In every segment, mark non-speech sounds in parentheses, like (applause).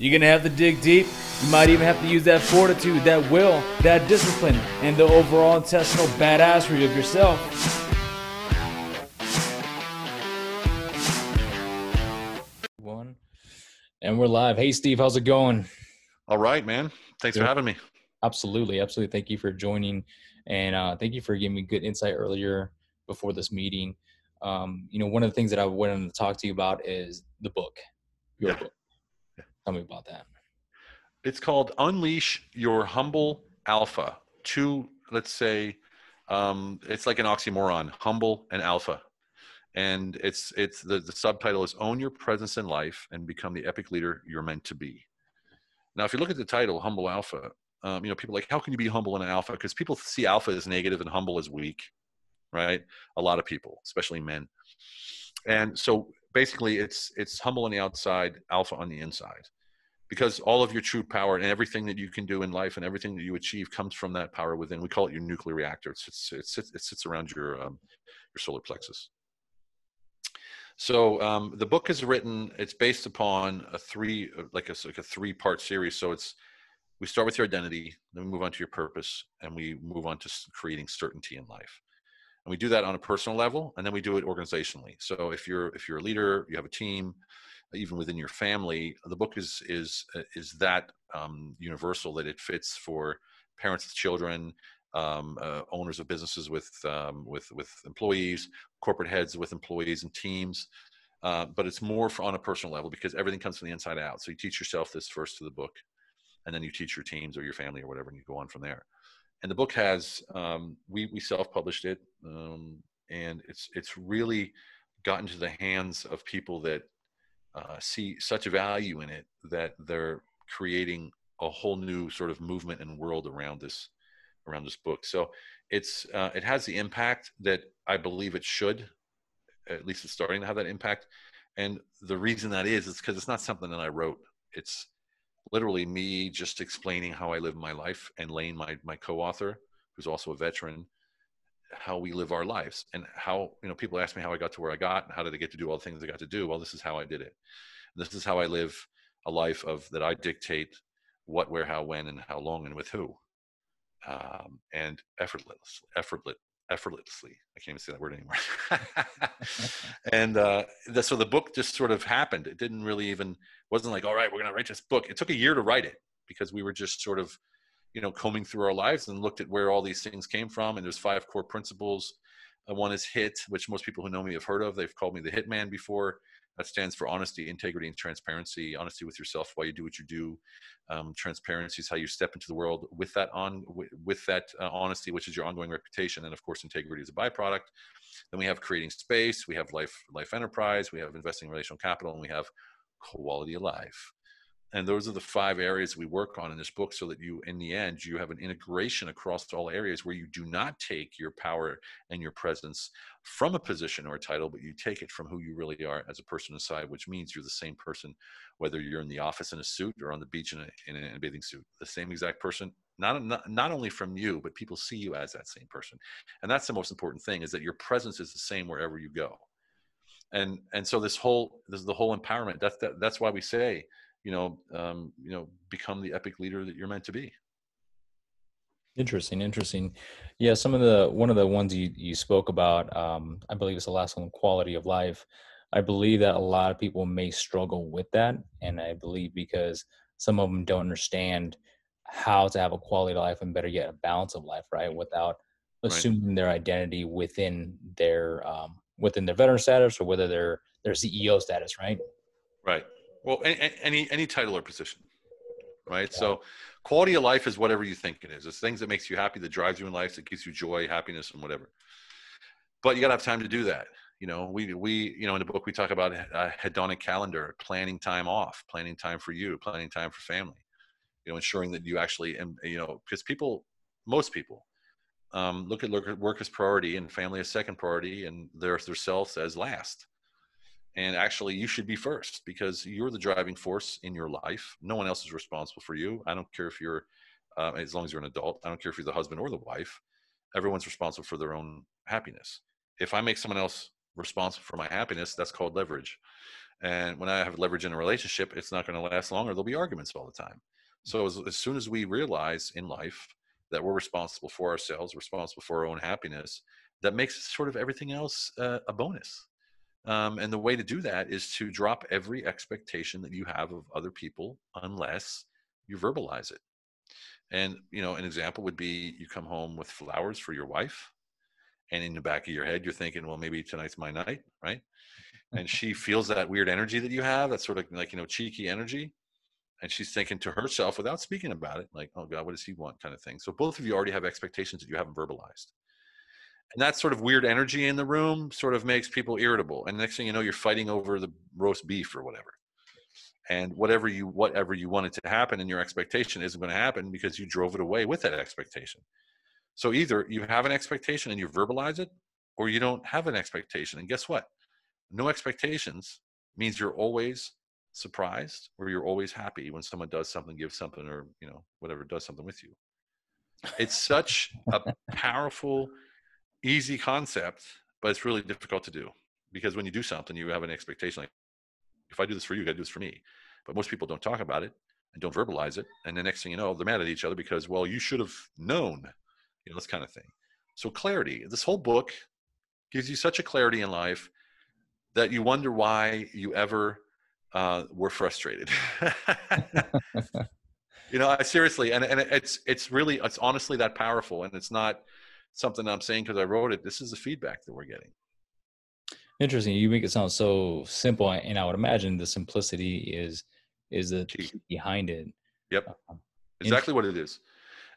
You're going to have to dig deep. You might even have to use that fortitude, that will, that discipline, and the overall intestinal badassery of yourself. One. And we're live. Hey, Steve, how's it going? All right, man. Thanks Good. for having me. Absolutely. Absolutely. Thank you for joining. And uh, thank you for giving me good insight earlier before this meeting. Um, you know, one of the things that I wanted to talk to you about is the book, your yeah. book. Tell me about that. It's called Unleash Your Humble Alpha. Two, let's say, um, it's like an oxymoron, humble and alpha. And it's it's the, the subtitle is Own Your Presence in Life and Become the Epic Leader You're Meant to Be. Now, if you look at the title, Humble Alpha, um, you know, people like, how can you be humble and an alpha? Because people see alpha as negative and humble as weak, right? A lot of people, especially men. And so basically it's it's humble on the outside, alpha on the inside because all of your true power and everything that you can do in life and everything that you achieve comes from that power within. We call it your nuclear reactor. It sits, it sits, it sits around your um, your solar plexus. So um, the book is written. It's based upon a three, like a, like a three part series. So it's we start with your identity, then we move on to your purpose, and we move on to creating certainty in life. And we do that on a personal level, and then we do it organizationally. So if you're if you're a leader, you have a team, even within your family, the book is is uh, is that um, universal that it fits for parents with children, um, uh, owners of businesses with um, with with employees, corporate heads with employees and teams. Uh, but it's more for, on a personal level because everything comes from the inside out. So you teach yourself this first to the book, and then you teach your teams or your family or whatever, and you go on from there. And the book has um, we we self published it, um, and it's it's really gotten to the hands of people that uh, see such a value in it that they're creating a whole new sort of movement and world around this around this book. So it's uh, it has the impact that I believe it should. At least it's starting to have that impact. And the reason that is is because it's not something that I wrote. It's literally me just explaining how I live my life and Lane, my my co-author, who's also a veteran, how we live our lives and how you know people ask me how i got to where i got and how did i get to do all the things i got to do? Well this is how i did it. And this is how i live a life of that i dictate what where how when and how long and with who um, and effortless effortless effortlessly. I can't even say that word anymore. (laughs) And uh, the, so the book just sort of happened. It didn't really even wasn't like all right we're going to write this book. It took a year to write it because we were just sort of you know combing through our lives and looked at where all these things came from and there's five core principles. Uh, one is hit which most people who know me have heard of. They've called me the hitman before that stands for honesty integrity and transparency. Honesty with yourself why you do what you do. Um, transparency is how you step into the world with that on with that uh, honesty which is your ongoing reputation. And of course integrity is a byproduct. Then we have creating space. We have life life enterprise. We have investing in relational capital and we have quality of life and those are the five areas we work on in this book so that you in the end you have an integration across all areas where you do not take your power and your presence from a position or a title but you take it from who you really are as a person inside which means you're the same person whether you're in the office in a suit or on the beach in a, in a, in a bathing suit the same exact person not, not not only from you but people see you as that same person. And that's the most important thing is that your presence is the same wherever you go. And and so this whole this is the whole empowerment. That's that, that's why we say you know um, you know become the epic leader that you're meant to be. Interesting interesting. Yeah some of the one of the ones you, you spoke about um, i believe it's the last one quality of life. I believe that a lot of people may struggle with that and i believe because some of them don't understand how to have a quality of life and better yet a balance of life right? Without assuming right. their identity within their um, within their veteran status or whether they're their ceo status right? Right well, any, any any title or position, right? Yeah. So, quality of life is whatever you think it is. It's things that makes you happy, that drives you in life, that gives you joy, happiness, and whatever. But you got to have time to do that. You know, we we you know in the book we talk about a hedonic calendar, planning time off, planning time for you, planning time for family. You know, ensuring that you actually and you know because people, most people, um, look at work as priority and family as second priority, and their their self as last and actually you should be first because you're the driving force in your life. No one else is responsible for you. I don't care if you're uh, as long as you're an adult i don't care if you're the husband or the wife. Everyone's responsible for their own happiness. If i make someone else responsible for my happiness that's called leverage. And when I have leverage in a relationship, it's not going to last long or there'll be arguments all the time. So as, as soon as we realize in life that we're responsible for ourselves, responsible for our own happiness, that makes sort of everything else uh, a bonus. Um, and the way to do that is to drop every expectation that you have of other people unless you verbalize it. And, you know, an example would be you come home with flowers for your wife. And in the back of your head, you're thinking, well, maybe tonight's my night, right? and (laughs) she feels that weird energy that you have, that sort of like, you know, cheeky energy. And she's thinking to herself without speaking about it, like, oh God, what does he want? kind of thing. So both of you already have expectations that you haven't verbalized and that sort of weird energy in the room sort of makes people irritable and next thing you know you're fighting over the roast beef or whatever. And whatever you whatever you wanted to happen and your expectation isn't going to happen because you drove it away with that expectation. So either you have an expectation and you verbalize it or you don't have an expectation and guess what? No expectations means you're always surprised or you're always happy when someone does something gives something or you know whatever does something with you. It's such a powerful easy concept, but it's really difficult to do because when you do something, you have an expectation like, if I do this for you, you got to do this for me. But most people don't talk about it and don't verbalize it. And the next thing you know, they're mad at each other because, well, you should have known, you know, this kind of thing. So clarity, this whole book gives you such a clarity in life that you wonder why you ever uh, were frustrated. (laughs) you know, I, seriously, and, and it's, it's really, it's honestly that powerful and it's not, something I'm saying because I wrote it. This is the feedback that we're getting. Interesting. You make it sound so simple, and I would imagine the simplicity is is the key behind it. Yep, um, exactly what it is.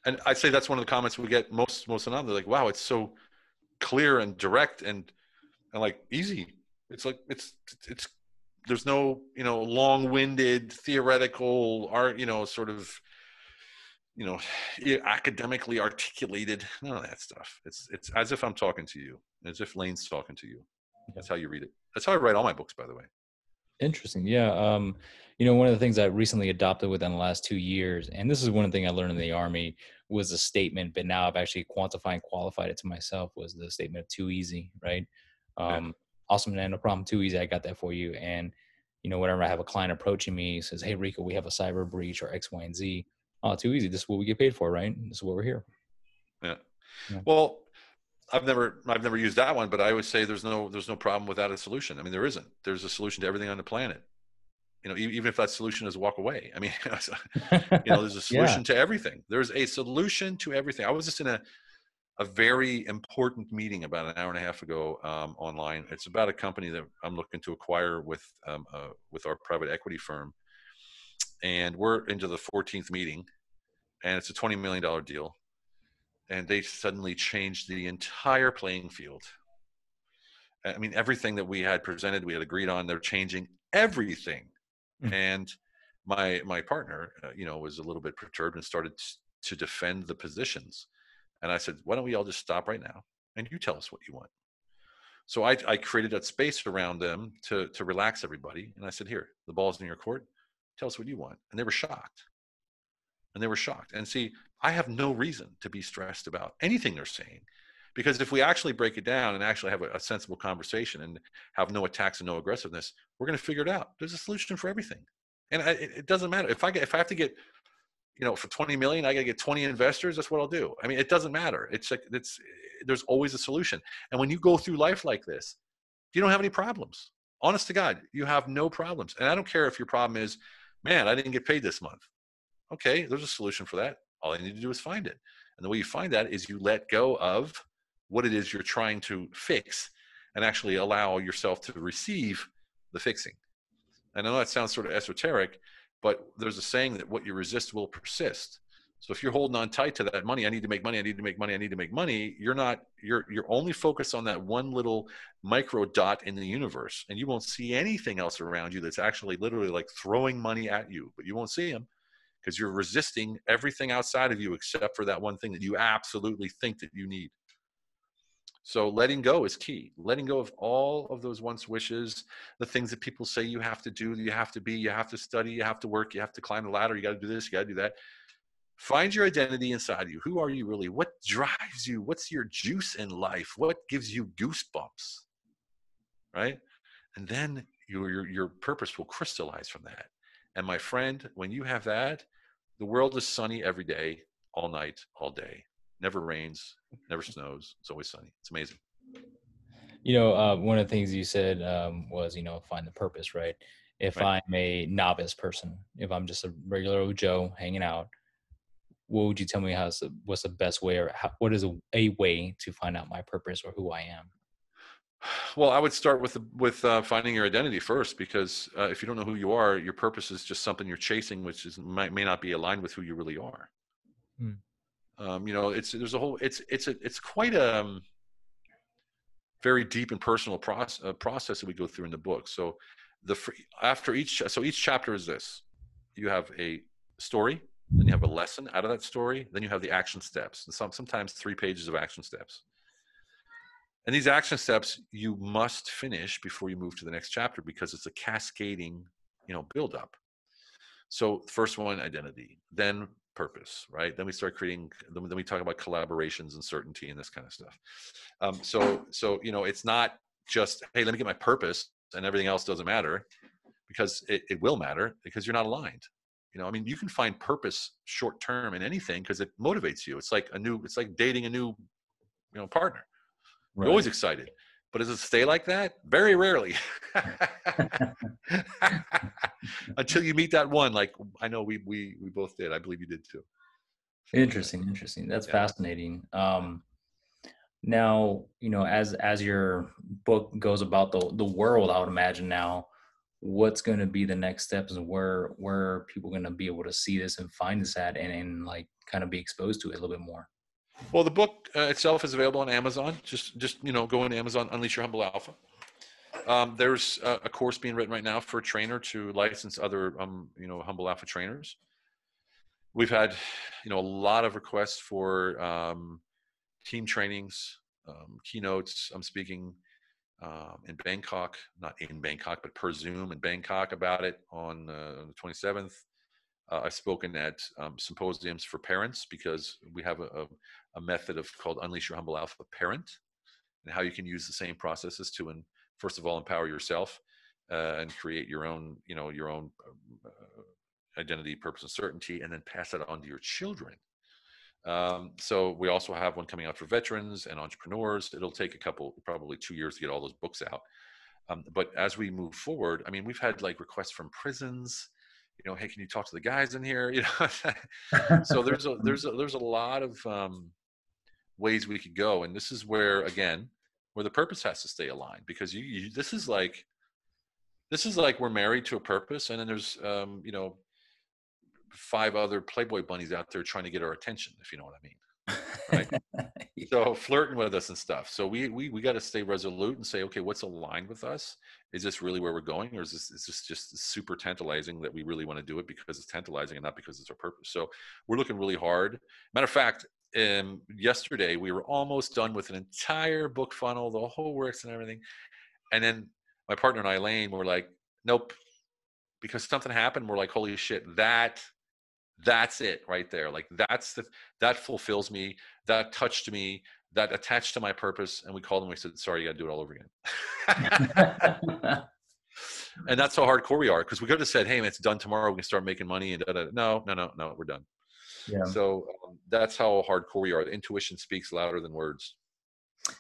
And I'd say that's one of the comments we get most most of the time. They're like, "Wow, it's so clear and direct and and like easy." It's like it's it's there's no you know long-winded theoretical art you know sort of you know academically articulated none of that stuff. It's it's as if i'm talking to you as if lane's talking to you. That's how you read it. That's how i write all my books by the way. Interesting. Yeah um you know one of the things i recently adopted within the last two years and this is one thing i learned in the army was a statement but now i've actually quantified and qualified it to myself was the statement of too easy right? Um yeah. awesome man no problem too easy i got that for you and you know whenever i have a client approaching me says hey rico we have a cyber breach or x y and z oh, too easy. This is what we get paid for, right? This is what we're here. Yeah. yeah. Well, I've never I've never used that one, but I would say there's no there's no problem without a solution. I mean, there isn't. There's a solution to everything on the planet. You know, even if that solution is walk away. I mean, (laughs) you know, there's a (laughs) solution yeah. to everything. There's a solution to everything. I was just in a a very important meeting about an hour and a half ago um, online. It's about a company that I'm looking to acquire with um, uh, with our private equity firm, and we're into the 14th meeting and it's a $20 million deal and they suddenly changed the entire playing field. I mean everything that we had presented we had agreed on they're changing everything. Mm-hmm. and my my partner uh, you know was a little bit perturbed and started to defend the positions. And i said why don't we all just stop right now and you tell us what you want? So I, I created a space around them to to relax everybody. And i said here the ball's in your court Tell us what you want. And they were shocked. And they were shocked. And see, I have no reason to be stressed about anything they're saying. Because if we actually break it down and actually have a, a sensible conversation and have no attacks and no aggressiveness, we're going to figure it out. There's a solution for everything. And I, it, it doesn't matter. If I get, if I have to get, you know, for 20 million, I got to get 20 investors. That's what I'll do. I mean, it doesn't matter. It's like, it's, there's always a solution. And when you go through life like this, you don't have any problems. Honest to God, you have no problems. And I don't care if your problem is man, I didn't get paid this month. Okay, there's a solution for that. All you need to do is find it. And the way you find that is you let go of what it is you're trying to fix and actually allow yourself to receive the fixing. And I know that sounds sort of esoteric, but there's a saying that what you resist will persist. So if you're holding on tight to that money, I need to make money, I need to make money, I need to make money, you're not you're you're only focused on that one little micro dot in the universe and you won't see anything else around you that's actually literally like throwing money at you, but you won't see them because you're resisting everything outside of you except for that one thing that you absolutely think that you need. So letting go is key. Letting go of all of those once wishes, the things that people say you have to do, you have to be, you have to study, you have to work, you have to climb the ladder, you got to do this, you got to do that Find your identity inside you. Who are you really? What drives you? What's your juice in life? What gives you goosebumps? Right? And then your, your your purpose will crystallize from that. And my friend, when you have that, the world is sunny every day, all night, all day. Never rains, never snows. It's always sunny. It's amazing. You know, uh, one of the things you said um, was, you know, find the purpose, right? If right. I'm a novice person, if I'm just a regular old Joe hanging out, what would you tell me how's the, what's the best way or how, what is a, a way to find out my purpose or who I am? (sighs) Well, I would start with with uh, finding your identity first, because uh, if you don't know who you are, your purpose is just something you're chasing, which is might may not be aligned with who you really are. Hmm. Um, you know, it's there's a whole it's it's a it's quite a um, very deep and personal process uh, process that we go through in the book. So the free, after each so each chapter is this: you have a story, then you have a lesson out of that story, then you have the action steps, and some sometimes three pages of action steps and these action steps you must finish before you move to the next chapter because it's a cascading, you know, build up. So first one, identity, then purpose, right? Then we start creating. Then we talk about collaborations and certainty and this kind of stuff. Um, so so you know, it's not just hey, let me get my purpose and everything else doesn't matter because it, it will matter because you're not aligned you know i mean you can find purpose short term in anything because it motivates you it's like a new it's like dating a new you know partner Right. You're always excited. But does it stay like that? Very rarely. (laughs) Until you meet that one, like I know we we we both did. I believe you did too. Interesting, interesting. That's yeah. fascinating. Um, now, you know, as as your book goes about the the world, I would imagine now, what's going to be the next steps and where where people going to be able to see this and find this at and, and like kind of be exposed to it a little bit more? Well, the book uh, itself is available on Amazon. Just, just you know, go into Amazon, Unleash Your Humble Alpha. Um, there's a, a, course being written right now for a trainer to license other, um, you know, Humble Alpha trainers. We've had, you know, a lot of requests for um, team trainings, um, keynotes. I'm speaking um, in Bangkok, not in Bangkok, but per Zoom in Bangkok about it on uh, the 27th. Uh, I've spoken at um, symposiums for parents because we have a, a, a, method of called Unleash Your Humble Alpha Parent, and how you can use the same processes to, and first of all, empower yourself uh, and create your own, you know, your own uh, identity, purpose, and certainty, and then pass that on to your children. Um, so we also have one coming out for veterans and entrepreneurs. It'll take a couple, probably two years to get all those books out. Um, but as we move forward, I mean, we've had like requests from prisons you know, hey, can you talk to the guys in here? (laughs) You know, so (laughs) there's a there's a there's a lot of um, ways we could go, and this is where again, where the purpose has to stay aligned because you, you this is like this is like we're married to a purpose, and then there's um, you know five other Playboy bunnies out there trying to get our attention, if you know what I mean right? (laughs) yeah. So flirting with us and stuff. So we we we got to stay resolute and say, okay, what's aligned with us? Is this really where we're going, or is this is this just super tantalizing that we really want to do it because it's tantalizing and not because it's our purpose? So we're looking really hard. Matter of fact, um, yesterday we were almost done with an entire book funnel, the whole works and everything, and then my partner and Eileen were like, nope, because something happened. We're like, holy shit, that that's it right there like that's the that fulfills me that touched me that attached to my purpose and we called them we said sorry you got to do it all over again. (laughs) (laughs) And that's how hardcore we are because we could have said hey man, it's done tomorrow we can start making money and da, da, da. no no no no we're done. Yeah. So um, that's how hardcore we are. The intuition speaks louder than words.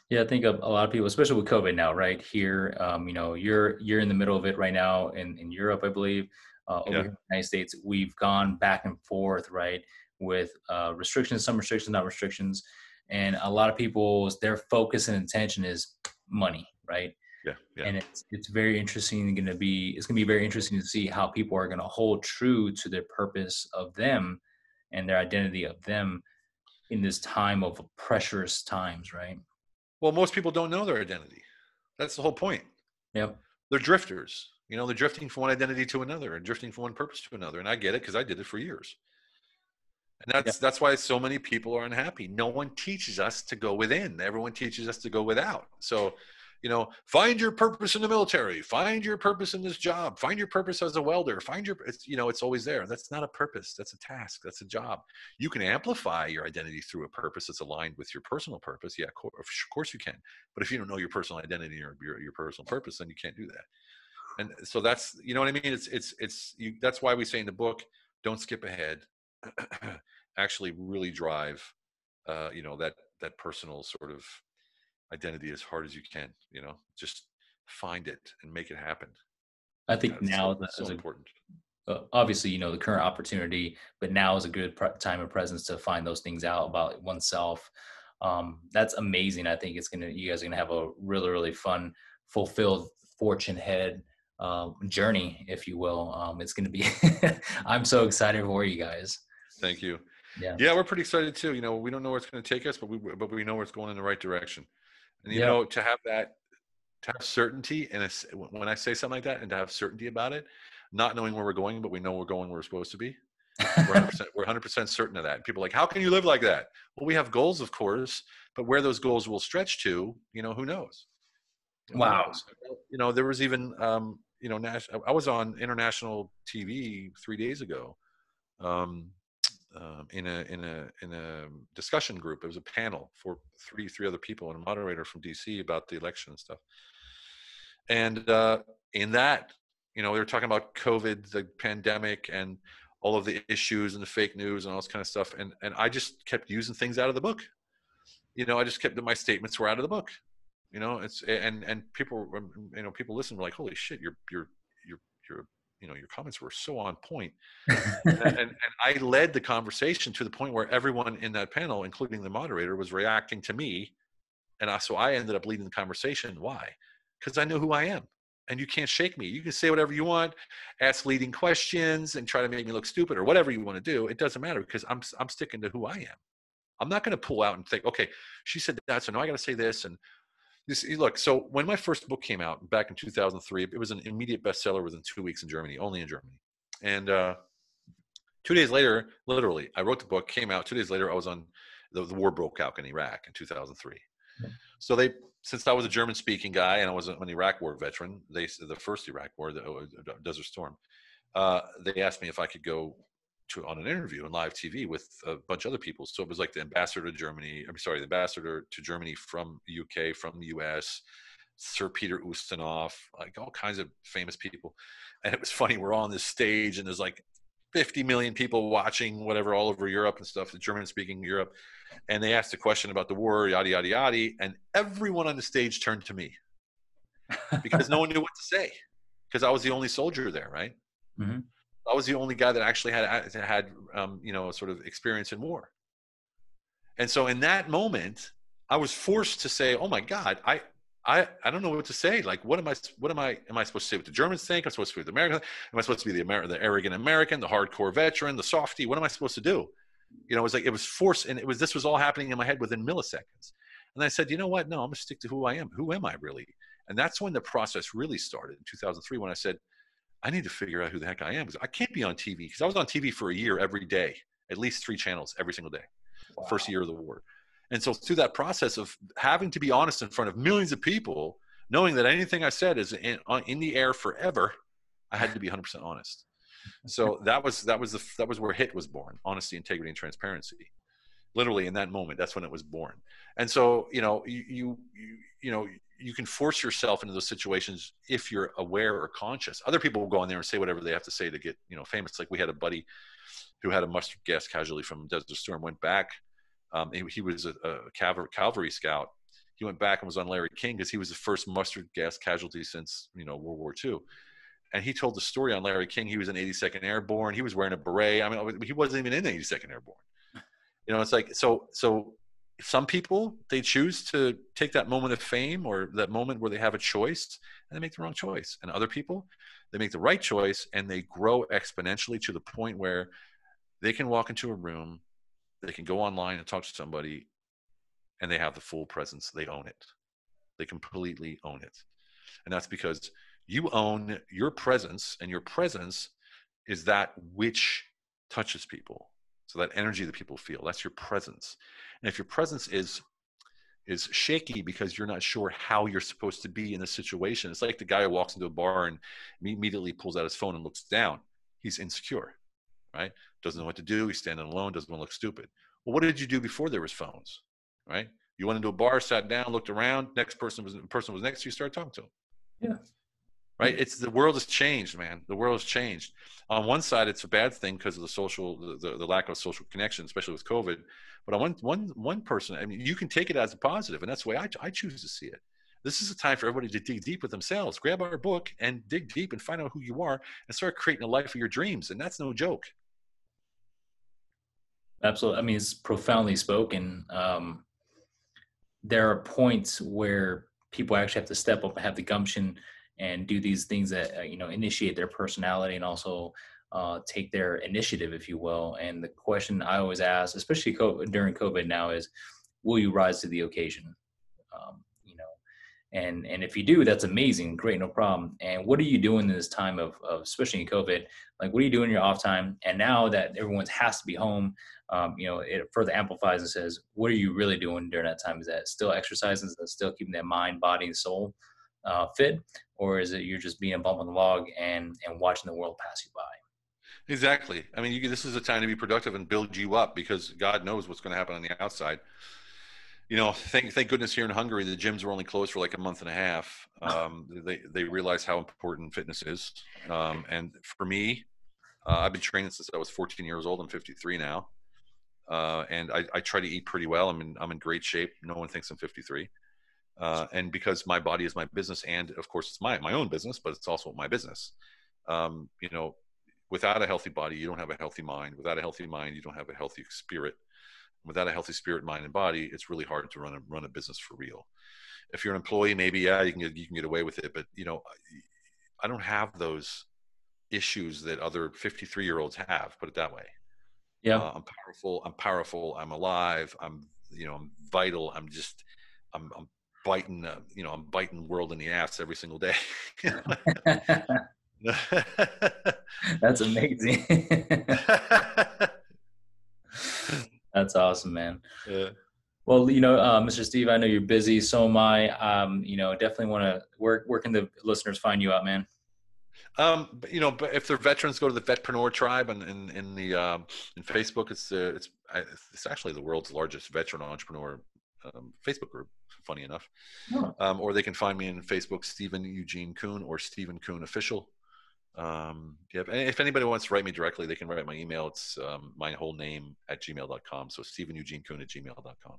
Yeah, I think a, a, lot of people, especially with COVID now, right here, um, you know, you're you're in the middle of it right now in, in Europe, I believe uh, over yeah. here in the United States, we've gone back and forth, right, with uh, restrictions, some restrictions, not restrictions, and a lot of people's their focus and intention is money, right? Yeah, yeah. And it's it's very interesting. Going to be it's going to be very interesting to see how people are going to hold true to their purpose of them and their identity of them in this time of pressurous times, right? Well, most people don't know their identity. That's the whole point. Yep. They're drifters. You know, they're drifting from one identity to another and drifting from one purpose to another. And I get it because I did it for years. And that's yeah. that's why so many people are unhappy. No one teaches us to go within. Everyone teaches us to go without. So, you know, find your purpose in the military. Find your purpose in this job. Find your purpose as a welder. Find your, it's, you know, it's always there. That's not a purpose. That's a task. That's a job. You can amplify your identity through a purpose that's aligned with your personal purpose. Yeah, of course you can. But if you don't know your personal identity or your, your personal purpose, then you can't do that. And so that's you know what i mean? It's it's it's you that's why we say in the book don't skip ahead. (clears throat) Actually really drive uh you know that that personal sort of identity as hard as you can you know? Just find it and make it happen. I think That's now so, that's so important. uh, obviously you know the current opportunity but now is a good time and presence to find those things out about oneself. Um, that's amazing. I think it's gonna you guys are gonna have a really really fun fulfilled fortune head uh, journey if you will um, it's gonna be (laughs) i'm so excited for you guys thank you Yeah. yeah we're pretty excited too you know we don't know where it's going to take us but we but we know where it's going in the right direction and you Yeah. know to have that to have certainty and when i say something like that and to have certainty about it not knowing where we're going but we know we're going where we're supposed to be we're 100%, we're 100% certain of that people are like how can you live like that well we have goals of course but where those goals will stretch to you know who knows Who Wow. knows? you know there was even um you know Nash, i was on international tv three days ago um um, in a in a in a discussion group. It was a panel for three three other people and a moderator from DC about the election and stuff. And uh, in that, you know, they were talking about COVID, the pandemic, and all of the issues and the fake news and all this kind of stuff. And and I just kept using things out of the book. You know, I just kept my statements were out of the book. You know, it's and and people, um, you know, people listen were like, "Holy shit, you're you're you're you're." You know, your comments were so on point and, (laughs) and, and I led the conversation to the point where everyone in that panel, including the moderator, was reacting to me, and I, so I ended up leading the conversation. Why? Because I know who I am, and you can't shake me. You can say whatever you want, ask leading questions, and try to make me look stupid or whatever you want to do. It doesn't matter because I'm I'm sticking to who I am. I'm not going to pull out and think, okay, she said that, so now I got to say this and. This, look, so when my first book came out back in 2003, it was an immediate bestseller within two weeks in Germany, only in Germany. And uh, two days later, literally, I wrote the book, came out. Two days later, I was on the, the war broke out in Iraq in 2003. So they, since I was a German speaking guy and I was an Iraq war veteran, they the first Iraq war, the uh, Desert Storm, uh, they asked me if I could go to on an interview on live TV with a bunch of other people. So it was like the ambassador to Germany. I'm sorry, the ambassador to Germany from UK, from the US, Sir Peter Ustinov, like all kinds of famous people. And it was funny. We're all on this stage and there's like 50 million people watching whatever all over Europe and stuff, the German speaking Europe. And they asked a question about the war, yada, yada, yada. And everyone on the stage turned to me because no (laughs) one knew what to say because I was the only soldier there, right? Mhm. I was the only guy that actually had had um, you know sort of experience in war. And so in that moment, I was forced to say, "Oh my God, I." I, I don't know what to say. Like, what am I? What am I? Am I supposed to say what the Germans think? I'm supposed to be the American. Am I supposed to be the Amer- the arrogant American, the hardcore veteran, the softy? What am I supposed to do? You know, it was like it was forced, and it was this was all happening in my head within milliseconds. And I said, you know what? No, I'm gonna stick to who I am. Who am I really? And that's when the process really started in 2003 when I said, I need to figure out who the heck I am because I can't be on TV because I was on TV for a year every day, at least three channels every single day, first year of the war. And so through that process of having to be honest in front of millions of people, knowing that anything I said is in, on- in the air forever, I had to be 100% honest. So (laughs) that was that was the that was where hit was born honesty integrity and transparency literally in that moment that's when it was born and so you know you you you, you know you can force yourself into those situations if you're aware or conscious. Other people will go in there and say whatever they have to say to get you know famous. Like we had a buddy who had a mustard gas casualty from desert storm went back um, he, he was a, a cavalry, scout. He went back and was on larry king because he was the first mustard gas casualty since you know world war ii and he told the story on larry king. He was in 82nd airborne. He was wearing a beret. I mean he wasn't even in the 82nd airborne. You know it's like so so some people they choose to take that moment of fame or that moment where they have a choice and they make the wrong choice. And other people they make the right choice and they grow exponentially to the point where they can walk into a room they can go online and talk to somebody and they have the full presence. They own it. They completely own it. And that's because you own your presence and your presence is that which touches people so that energy that people feel that's your presence. And if your presence is is shaky because you're not sure how you're supposed to be in a situation it's like the guy who walks into a bar and immediately pulls out his phone and looks down. He's insecure right? Doesn't know what to do. He's standing alone. Doesn't want to look stupid. Well what did you do before there was phones right? You went into a bar sat down looked around. Next person was person was next to you started talking to him. Yeah. Right? It's the world has changed man. The world has changed. On one side it's a bad thing because of the social the, the lack of social connection especially with covid. But on one one one person i mean you can take it as a positive and that's the way i, I choose to see it. This is a time for everybody to dig deep with themselves grab our book and dig deep and find out who you are and start creating a life of your dreams and that's no joke. Absolutely i mean it's profoundly spoken. Um, there are points where people actually have to step up and have the gumption and do these things that uh, you know initiate their personality and also uh, take their initiative, if you will. And the question I always ask, especially COVID, during COVID now, is, will you rise to the occasion? Um, you know, and and if you do, that's amazing, great, no problem. And what are you doing in this time of, of especially in COVID? Like, what are you doing in your off time? And now that everyone has to be home, um, you know, it further amplifies and says, what are you really doing during that time? Is that still exercising? Is that still keeping that mind, body, and soul uh, fit, or is it you're just being a bump on the log and and watching the world pass you by? Exactly. I mean, you, this is a time to be productive and build you up because God knows what's going to happen on the outside. You know, thank thank goodness here in Hungary the gyms were only closed for like a month and a half. (laughs) Um, they they realize how important fitness is, um, and for me, uh, I've been training since I was 14 years old. I'm 53 now, uh, and I, I, try to eat pretty well. I'm in I'm in great shape. No one thinks I'm 53. Uh, and because my body is my business, and of course it's my my own business, but it's also my business. Um, you know, without a healthy body, you don't have a healthy mind. Without a healthy mind, you don't have a healthy spirit. Without a healthy spirit, mind, and body, it's really hard to run a run a business for real. If you're an employee, maybe yeah, you can get, you can get away with it, but you know, I don't have those issues that other 53 year olds have. Put it that way. Yeah, uh, I'm powerful. I'm powerful. I'm alive. I'm you know I'm vital. I'm just I'm, I'm biting uh, you know I'm biting world in the ass every single day. (laughs) (laughs) That's amazing. (laughs) That's awesome, man. Yeah. Well, you know, uh, Mr. Steve, I know you're busy. So am I. Um, you know, definitely want to. Where where can the listeners find you out, man? Um, you know, but if they're veterans, go to the Vetpreneur Tribe, and in, in, in, the um, in Facebook, it's uh, it's it's actually the world's largest veteran entrepreneur um, Facebook group. Funny enough, oh. um, or they can find me in Facebook, Stephen Eugene Kuhn or Stephen Kuhn Official. Um, yeah, if anybody wants to write me directly, they can write my email. It's um, my whole name at gmail.com. So Stephen Eugene Kuhn at gmail.com.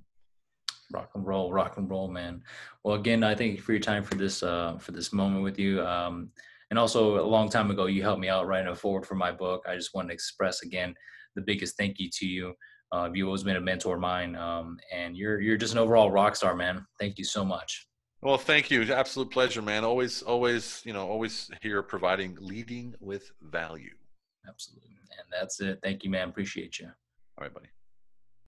Rock and roll, rock and roll, man. Well, again, I thank you for your time for this uh, for this moment with you. Um, and also, a long time ago, you helped me out writing a forward for my book. I just want to express again the biggest thank you to you. Uh, you've always been a mentor of mine, um, and you're you're just an overall rock star, man. Thank you so much. Well, thank you. Absolute pleasure, man. Always, always, you know, always here providing, leading with value. Absolutely. And that's it. Thank you, man. Appreciate you. All right, buddy.